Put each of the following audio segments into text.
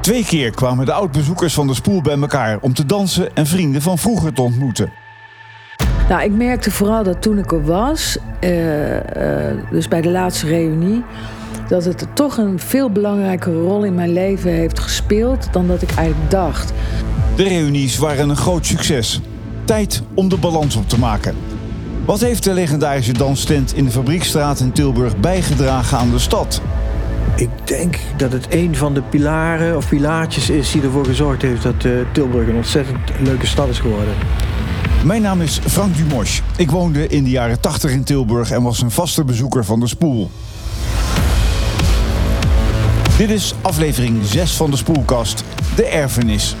Twee keer kwamen de oud-bezoekers van de spoel bij elkaar om te dansen en vrienden van vroeger te ontmoeten. Nou, ik merkte vooral dat toen ik er was, uh, uh, dus bij de laatste reunie, dat het toch een veel belangrijke rol in mijn leven heeft gespeeld dan dat ik eigenlijk dacht. De reunies waren een groot succes. Tijd om de balans op te maken. Wat heeft de legendarische danstent in de Fabriekstraat in Tilburg bijgedragen aan de stad? Ik denk dat het een van de pilaren of pilaartjes is die ervoor gezorgd heeft dat uh, Tilburg een ontzettend leuke stad is geworden. Mijn naam is Frank Dumosch. Ik woonde in de jaren 80 in Tilburg en was een vaste bezoeker van de Spoel. Dit is aflevering 6 van de Spoelkast, de erfenis.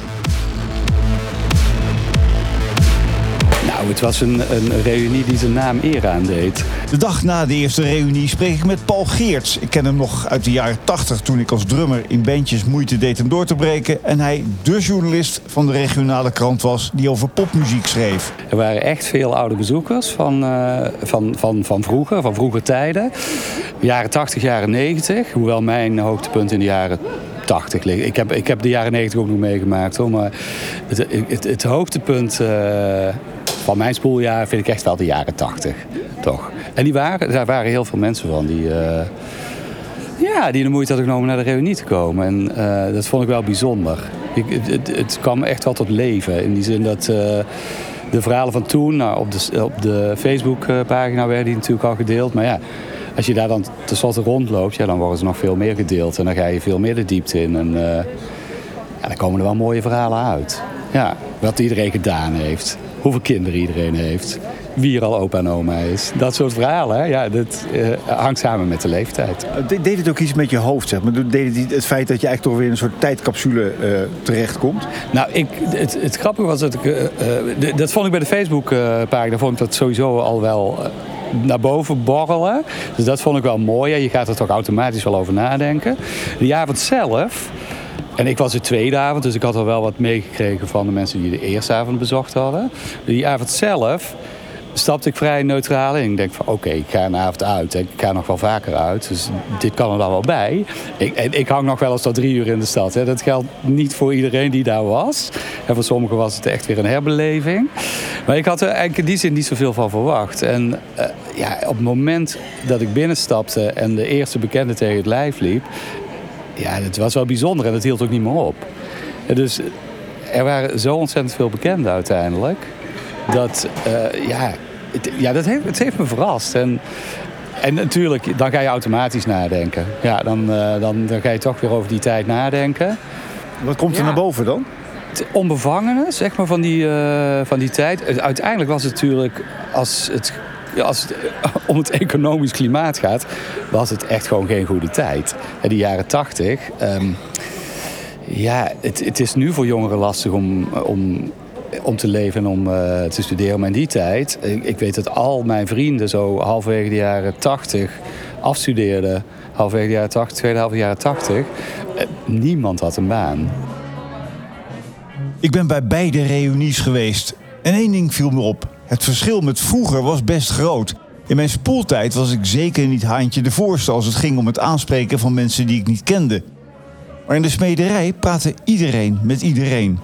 Nou, het was een, een reunie die zijn naam eer aandeed. De dag na de eerste reunie spreek ik met Paul Geerts. Ik ken hem nog uit de jaren 80 toen ik als drummer in bandjes moeite deed hem door te breken. En hij de journalist van de regionale krant was die over popmuziek schreef. Er waren echt veel oude bezoekers van, uh, van, van, van vroeger, van vroeger tijden. Jaren 80, jaren 90. Hoewel mijn hoogtepunt in de jaren 80 liggen. Ik heb, ik heb de jaren 90 ook nog meegemaakt hoor. Maar het, het, het hoogtepunt. Uh, van mijn spoeljaar vind ik echt wel de jaren 80. Toch? En die waren, daar waren heel veel mensen van die, uh, ja, die de moeite hadden genomen naar de reunie te komen. En uh, dat vond ik wel bijzonder. Ik, het, het, kwam echt wel tot leven. In die zin dat de verhalen van toen, nou, op de, op de Facebook-pagina werden die natuurlijk al gedeeld. Maar ja, als je daar dan tenslotte rondloopt, ja, dan worden ze nog veel meer gedeeld. En dan ga je veel meer de diepte in. En ja, dan komen er wel mooie verhalen uit. Ja, wat iedereen gedaan heeft hoeveel kinderen iedereen heeft, wie er al opa en oma is. Dat soort verhalen, ja, dat uh, hangt samen met de leeftijd. Deed het ook iets met je hoofd, zeg maar? Deed het het feit dat je eigenlijk toch weer in een soort tijdcapsule uh, terechtkomt? Nou, ik, het, het grappige was dat ik... Dat vond ik bij de Facebook-pagina, vond ik dat sowieso al wel naar boven borrelen. Dus dat vond ik wel mooi. Je gaat er toch automatisch wel over nadenken. Die avond zelf en ik was de tweede avond, dus ik had al wel wat meegekregen van de mensen die de eerste avond bezocht hadden. Die avond zelf stapte ik vrij neutraal in. Ik denk van oké, ik ga een avond uit. Ik ga nog wel vaker uit, dus dit kan er dan wel bij. Ik, en ik hang nog wel eens tot drie uur in de stad. Hè. Dat geldt niet voor iedereen die daar was. En voor sommigen was het echt weer een herbeleving. Maar ik had er eigenlijk in die zin niet zoveel van verwacht. En uh, ja, op het moment dat ik binnenstapte en de eerste bekende tegen het lijf liep ja, het was wel bijzonder en dat hield ook niet meer op. Dus er waren zo ontzettend veel bekenden uiteindelijk. Dat, uh, ja, het, ja dat heeft, het heeft me verrast. En, en natuurlijk, dan ga je automatisch nadenken. Ja, dan, uh, dan, dan ga je toch weer over die tijd nadenken. Wat komt er ja. naar boven dan? Onbevangene, zeg maar, van die, uh, van die tijd. Uiteindelijk was het natuurlijk, als het als het om het economisch klimaat gaat, was het echt gewoon geen goede tijd. De jaren tachtig. Um, ja, het, het, is nu voor jongeren lastig om, om, om te leven en om te studeren. Maar in die tijd, ik, weet dat al mijn vrienden zo halverwege de jaren tachtig afstudeerden. Halverwege de jaren tachtig, tweede half jaren tachtig. Uh, niemand had een baan. Ik ben bij beide reunies geweest. En één ding viel me op. Het verschil met vroeger was best groot. In mijn spoeltijd was ik zeker niet haantje de voorste als het ging om het aanspreken van mensen die ik niet kende. Maar in de smederij praatte iedereen met iedereen.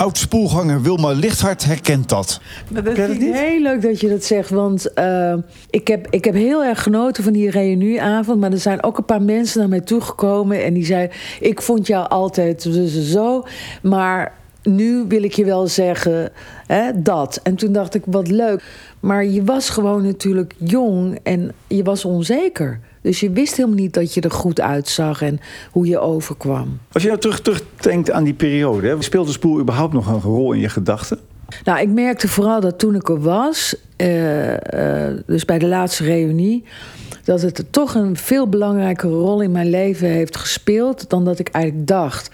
Oud-spoelganger Wilma Lichthart herkent dat. Maar dat vind ik heel leuk dat je dat zegt. Want uh, ik, heb, ik heb heel erg genoten van die reunieavond. Maar er zijn ook een paar mensen naar mij toegekomen. En die zeiden, ik vond jou altijd zo. Maar nu wil ik je wel zeggen hè, dat. En toen dacht ik, wat leuk. Maar je was gewoon natuurlijk jong en je was onzeker. Dus je wist helemaal niet dat je er goed uitzag en hoe je overkwam. Als je nou terug, terugdenkt aan die periode, hè, speelde Spoel überhaupt nog een rol in je gedachten? Nou, ik merkte vooral dat toen ik er was, uh, uh, dus bij de laatste reunie, dat het toch een veel belangrijkere rol in mijn leven heeft gespeeld dan dat ik eigenlijk dacht.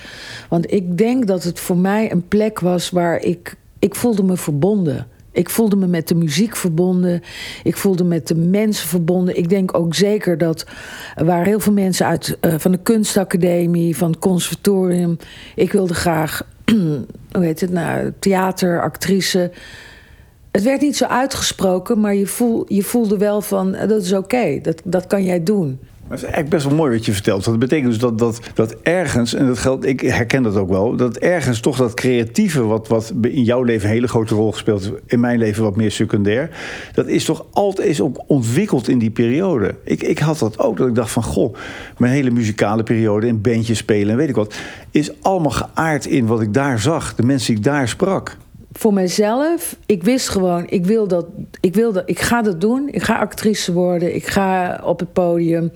Want ik denk dat het voor mij een plek was waar ik, ik voelde me verbonden. Ik voelde me met de muziek verbonden. Ik voelde me met de mensen verbonden. Ik denk ook zeker dat waren heel veel mensen uit uh, van de kunstacademie, van het conservatorium. Ik wilde graag, hoe heet het nou, theater, actrice. Het werd niet zo uitgesproken, maar je, voel, je voelde wel van dat is oké, dat, dat kan jij doen. Maar het is eigenlijk best wel mooi wat je vertelt. Dat betekent dus dat, dat, dat ergens, en dat geldt, ik herken dat ook wel, dat ergens toch dat creatieve, wat, wat in jouw leven een hele grote rol gespeeld, in mijn leven wat meer secundair, dat is toch altijd is ook ontwikkeld in die periode. Ik, ik had dat ook, dat ik dacht van goh, mijn hele muzikale periode in bandjes spelen en weet ik wat, is allemaal geaard in wat ik daar zag, de mensen die ik daar sprak voor mezelf, ik wist gewoon, ik wil dat, ik wil dat, ik ga dat doen. Ik ga actrice worden, ik ga op het podium.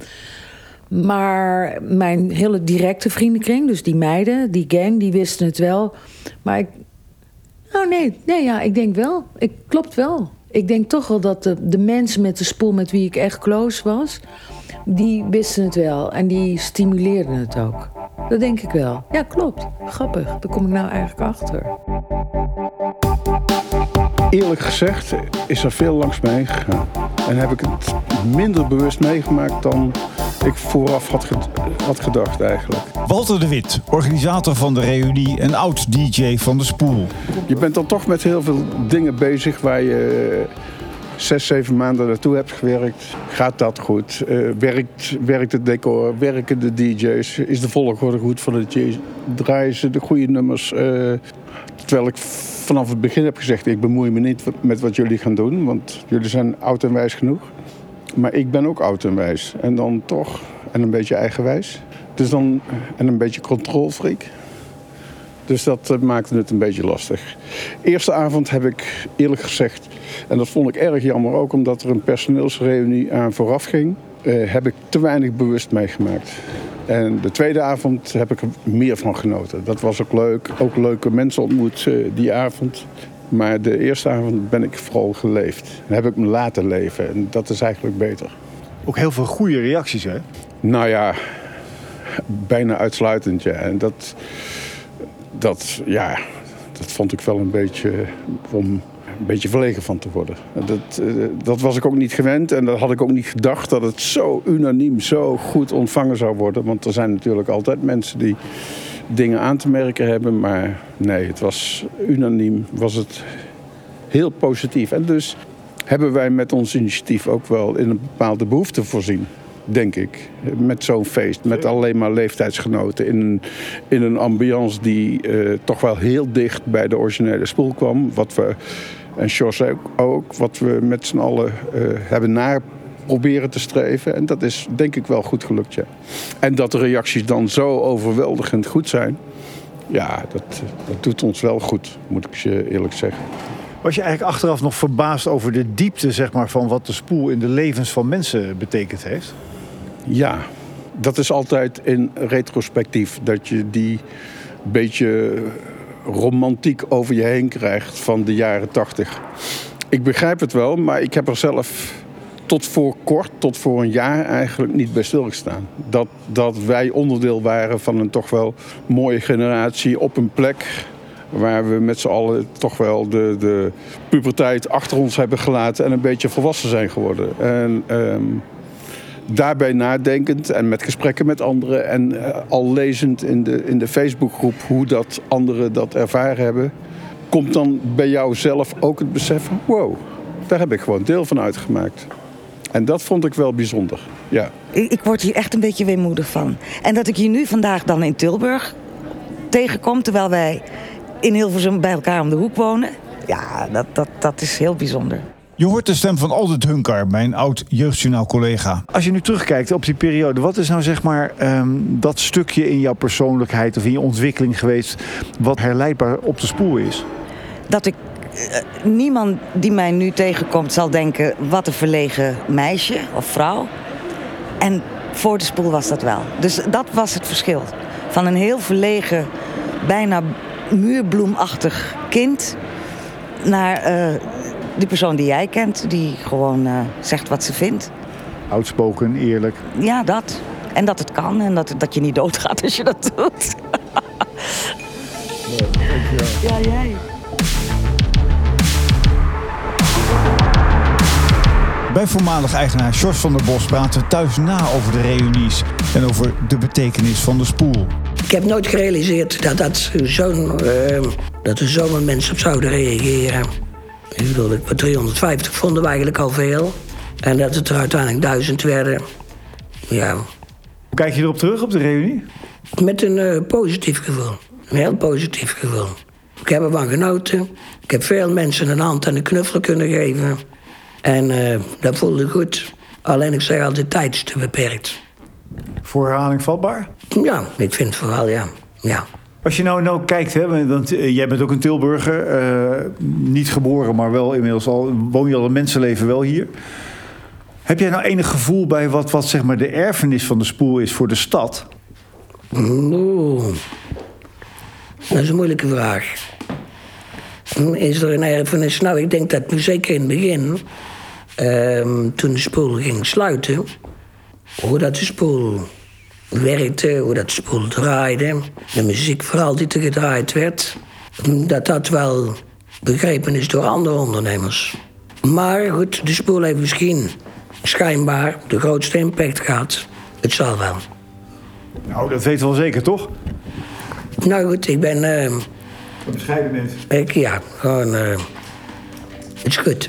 Maar mijn hele directe vriendenkring, dus die meiden, die gang, die wisten het wel. Maar ik, nou nee, nee ja, ik denk wel. Ik klopt wel. Ik denk toch wel dat de, de mensen met de spoel met wie ik echt close was, die wisten het wel en die stimuleerden het ook. Dat denk ik wel. Ja, klopt. Grappig. Daar kom ik nou eigenlijk achter. Eerlijk gezegd is er veel langs mij gegaan. En heb ik het minder bewust meegemaakt dan ik vooraf had, had gedacht eigenlijk. Walter de Wit, organisator van de reunie en oud-DJ van de Spoel. Je bent dan toch met heel veel dingen bezig waar je zes, zeven maanden naartoe hebt gewerkt. Gaat dat goed? Uh, werkt, werkt het decor? Werken de DJ's? Is de volgorde goed van de DJ's? Draaien ze de goede nummers? Uh, terwijl ik vanaf het begin heb gezegd: ik bemoei me niet met wat jullie gaan doen, want jullie zijn oud en wijs genoeg. Maar ik ben ook oud en wijs. En dan toch, en een beetje eigenwijs. Dus dan, en een beetje controlfreak. Dus dat eh, maakte het een beetje lastig. Eerste avond heb ik eerlijk gezegd, en dat vond ik erg jammer ook omdat er een personeelsreunie aan vooraf ging, eh, heb ik te weinig bewust meegemaakt. En de tweede avond heb ik er meer van genoten. Dat was ook leuk. Ook leuke mensen ontmoet eh, die avond. Maar de eerste avond ben ik vooral geleefd. En heb ik me laten leven. En dat is eigenlijk beter. Ook heel veel goede reacties, hè? Nou ja, bijna uitsluitend, ja. En dat, dat, ja, dat vond ik wel een beetje om een beetje verlegen van te worden. Dat, eh, dat was ik ook niet gewend en dat had ik ook niet gedacht dat het zo unaniem, zo goed ontvangen zou worden. Want er zijn natuurlijk altijd mensen die dingen aan te merken hebben. Maar nee, het was unaniem, was het heel positief. En dus hebben wij met ons initiatief ook wel in een bepaalde behoefte voorzien denk ik. Met zo'n feest, met alleen maar leeftijdsgenoten. In een, in een ambiance die uh, toch wel heel dicht bij de originele spoel kwam. Wat we en Jos ook, wat we met z'n allen uh, hebben naar proberen te streven. En dat is denk ik wel goed gelukt, ja. En dat de reacties dan zo overweldigend goed zijn... ja, dat, dat doet ons wel goed, moet ik je eerlijk zeggen. Was je eigenlijk achteraf nog verbaasd over de diepte zeg maar, van wat de spoel in de levens van mensen betekend heeft? Ja, dat is altijd in retrospectief. Dat je die beetje romantiek over je heen krijgt van de jaren tachtig. Ik begrijp het wel, maar ik heb er zelf tot voor kort, tot voor een jaar eigenlijk niet bij stilgestaan. Dat, dat wij onderdeel waren van een toch wel mooie generatie op een plek waar we met z'n allen toch wel de, de puberteit achter ons hebben gelaten en een beetje volwassen zijn geworden. En ehm, daarbij nadenkend en met gesprekken met anderen en eh, al lezend in de, in de Facebookgroep hoe dat anderen dat ervaren hebben, komt dan bij jou zelf ook het besef van wow, daar heb ik gewoon deel van uitgemaakt. En dat vond ik wel bijzonder, ja. Ik, ik word hier echt een beetje weemoedig van. En dat ik hier nu vandaag dan in Tilburg tegenkom, terwijl wij in Hilversum bij elkaar om de hoek wonen. Ja, dat, dat, dat is heel bijzonder. Je hoort de stem van Aldert Hunkar, mijn oud jeugdjournaal-collega. Als je nu terugkijkt op die periode, wat is nou zeg maar ehm, dat stukje in jouw persoonlijkheid of in je ontwikkeling geweest wat herleidbaar op de spoor is? Dat ik eh, niemand die mij nu tegenkomt zal denken: wat een verlegen meisje of vrouw. En voor de spoel was dat wel. Dus dat was het verschil. Van een heel verlegen, bijna muurbloemachtig kind naar uh, die persoon die jij kent, die gewoon uh, zegt wat ze vindt. Outspoken, eerlijk. Ja, dat. En dat het kan en dat, dat je niet doodgaat als je dat doet. ja, jij. Bij voormalig eigenaar Jos van der Bos praten we thuis na over de reunies en over de betekenis van de spoel. Ik heb nooit gerealiseerd dat, dat, zo'n, uh, dat er zo'n mensen op zouden reageren. Ik bedoel, 350 vonden we eigenlijk al veel. En dat het er uiteindelijk duizend werden. Ja, Hoe kijk je erop terug op de reunie? met een eh, positief gevoel. Een heel positief gevoel. Ik heb ervan genoten. Ik heb veel mensen een hand en een knuffel kunnen geven. En eh, dat voelde goed. Alleen ik zeg altijd, tijd is te beperkt. Voor herhaling vatbaar? Ja, ik vind het vooral, ja. ja. Als je nou, nou kijkt, hè, want eh, jij bent ook een Tilburger, eh, niet geboren, maar wel inmiddels al, woon je al een mensenleven wel hier. Heb jij nou enig gevoel bij wat, wat zeg maar de erfenis van de spoel is voor de stad? Oeh. Dat is een moeilijke vraag. Is er een erfenis? Nou, ik denk dat nu zeker in het begin, ehm, toen de spoel ging sluiten, hoe dat de spoel werkte, hoe dat spoel draaide, de muziek vooral die er gedraaid werd, dat dat wel begrepen is door andere ondernemers. Maar goed, de spoel heeft misschien schijnbaar de grootste impact gehad. Het zal wel. Nou, dat weten we wel zeker, toch? Nou goed, ik ben. eh, Een bescheiden mens. ik, ja, gewoon. eh, het is goed.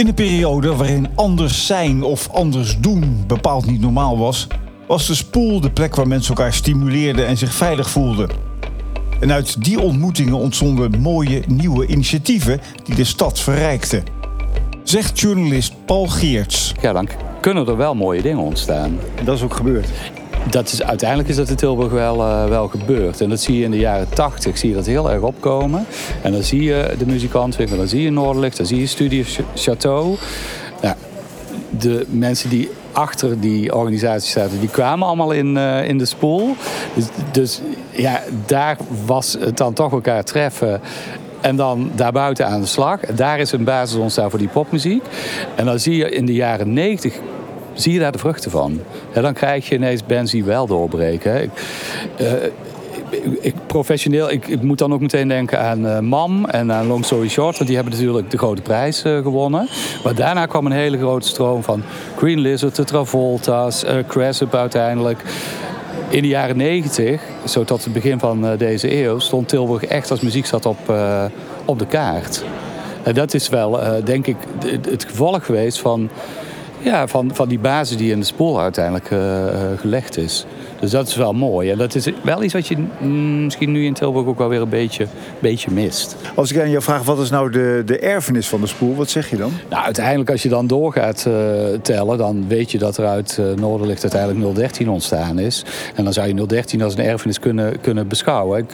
In een periode waarin anders zijn of anders doen bepaald niet normaal was, was de spoel de plek waar mensen elkaar stimuleerden en zich veilig voelden. En uit die ontmoetingen ontstonden mooie nieuwe initiatieven die de stad verrijkten. Zegt journalist Paul Geerts. Ja, dan kunnen er wel mooie dingen ontstaan. En dat is ook gebeurd. Dat is, uiteindelijk is dat in Tilburg wel, eh, wel gebeurd. En dat zie je in de jaren 80 zie je dat heel erg opkomen. En dan zie je de muzikanten, dan zie je Noorderlicht, dan zie je Studio Ch- Chateau. Nou, de mensen die achter die organisatie zaten, die kwamen allemaal in, eh, in de spoel. Dus, dus ja, daar was het dan toch elkaar treffen. En dan daarbuiten aan de slag. Daar is een basis ontstaan voor die popmuziek. En dan zie je in de jaren 90 zie je daar de vruchten van. En dan krijg je ineens bands die wel doorbreken. eh, ik, ik- professioneel, ik, moet dan ook meteen denken aan eh, MAM en aan Long Story Short. Want die hebben natuurlijk de grote prijs eh, gewonnen. Maar daarna kwam een hele grote stroom van Green Lizard, de Travolta's, uh, uiteindelijk. In de jaren 90, zo tot het begin van deze eeuw, stond Tilburg echt als muziekstad op, op de kaart. En dat is wel, denk ik, het gevolg geweest van, ja, van, van die basis die in de spoor uiteindelijk eh, eh, gelegd is. Dus dat is wel mooi. En dat is wel iets wat je mm, misschien nu in Tilburg ook wel weer een beetje, beetje mist. Als ik aan jou vraag, wat is nou de, de erfenis van de spoel? Wat zeg je dan? Nou, uiteindelijk als je dan doorgaat eh, tellen, dan weet je dat er uit eh, Noorderlicht uiteindelijk 013 ontstaan is. En dan zou je 013 als een erfenis kunnen, kunnen beschouwen. Ik,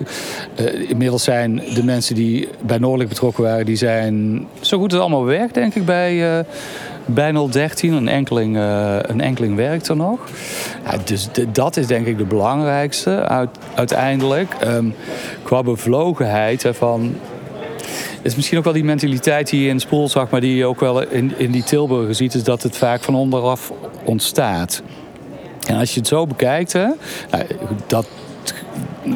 inmiddels zijn de mensen die bij Noorderlicht betrokken waren, die zijn zo goed als allemaal weg, denk ik, bij, bij 013. Een enkeling, eh, een enkeling werkt er nog. Ja, dus dat is denk ik de belangrijkste uit, uiteindelijk. Ehm, qua bevlogenheid van is misschien ook wel die mentaliteit die je in spoel zag, maar die je ook wel in, in die Tilburger ziet, is dat het vaak van onderaf ontstaat. En als je het zo bekijkt, hè, nou, dat,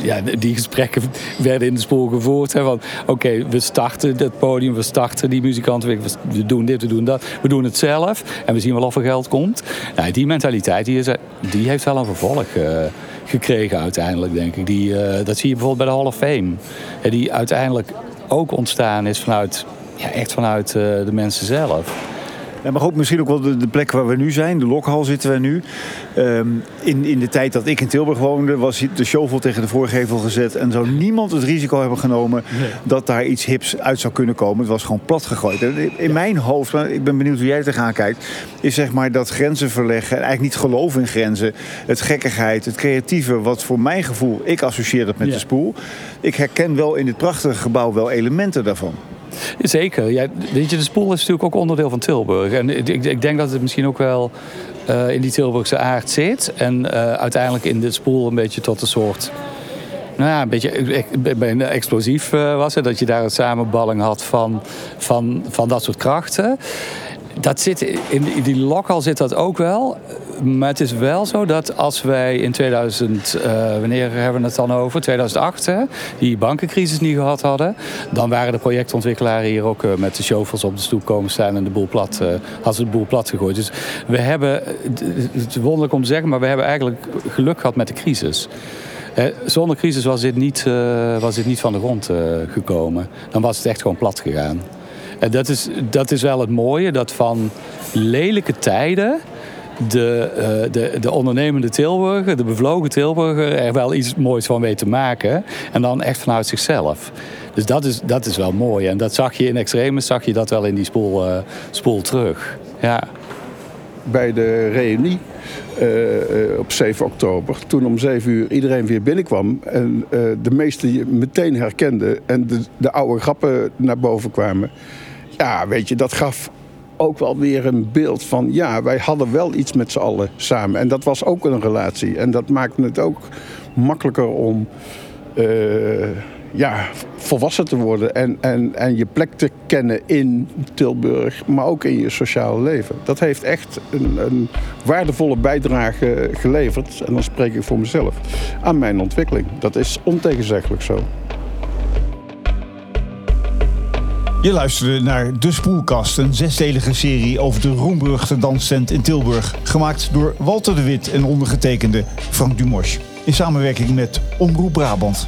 ja, die gesprekken werden in de spoel gevoerd. Van oké, we starten het podium, we starten die muzikanten, we- doen dit, we doen dat, we doen het zelf en we zien wel of er geld komt. Nou, die mentaliteit die, is, die heeft wel een vervolg eh, gekregen uiteindelijk, denk ik. Die, eh, dat zie je bijvoorbeeld bij de Hall of Fame. Die uiteindelijk ook ontstaan is vanuit, ja, echt vanuit eh, de mensen zelf. Ja, maar ook misschien ook wel de, de plek waar we nu zijn. De Lokhal zitten we nu. Ehm, in, in de tijd dat ik in Tilburg woonde, was de shovel tegen de voorgevel gezet. En zou niemand het risico hebben genomen dat daar iets hips uit zou kunnen komen. Het was gewoon plat gegooid. In mijn hoofd, maar ik ben benieuwd hoe jij er tegenaan kijkt, is zeg maar dat grenzen verleggen. En eigenlijk niet geloven in grenzen. Het gekkigheid, het creatieve, wat voor mijn gevoel, ik associeer dat met Ja. de spoel. Ik herken wel in dit prachtige gebouw wel elementen daarvan. Zeker. Ja, weet je, de spoel is natuurlijk ook onderdeel van Tilburg. En ik, ik, denk dat het misschien ook wel eh, in die Tilburgse aard zit. En eh, uiteindelijk in de spoel een beetje tot een soort... Nou ja, een beetje explosief eh, was. Hè, dat je daar een samenballing had van, van, van dat soort krachten. Dat zit in die lokal zit dat ook wel. Maar het is wel zo dat als wij in 2000, eh, wanneer hebben we het dan over? 2008, hè, die bankencrisis niet gehad hadden. Dan waren de projectontwikkelaren hier ook eh, met de shovels op de stoep komen staan en de boel plat, eh, hadden ze de boel plat gegooid. Dus we hebben, het is wonderlijk om te zeggen, maar we hebben eigenlijk geluk gehad met de crisis. Zonder crisis was dit niet, was dit niet van de grond gekomen. Dan was het echt gewoon plat gegaan. En dat is, dat is wel het mooie, dat van lelijke tijden de, uh, de, de ondernemende Tilburger, de bevlogen Tilburger, er wel iets moois van weet te maken. En dan echt vanuit zichzelf. Dus dat is, dat is wel mooi. En dat zag je in extremis, zag je dat wel in die spoel, uh, spoel terug. Ja. Bij de reunie op 7 oktober, toen om 7 uur iedereen weer binnenkwam en de meesten je meteen herkenden en de, de oude grappen naar boven kwamen. Ja, weet je, dat gaf ook wel weer een beeld van... ja, wij hadden wel iets met z'n allen samen. En dat was ook een relatie. En dat maakte het ook makkelijker om... Uh, ja, volwassen te worden en, en, en je plek te kennen in Tilburg, maar ook in je sociale leven. Dat heeft echt een, een waardevolle bijdrage geleverd, en dan spreek ik voor mezelf, aan mijn ontwikkeling. Dat is ontegenzeggelijk zo. Je luisterde naar De Spoelkast, een zesdelige serie over de roemberuchte danscent in Tilburg. Gemaakt door Walter de Wit en ondergetekende Frank Dumos. In samenwerking met Omroep Brabant.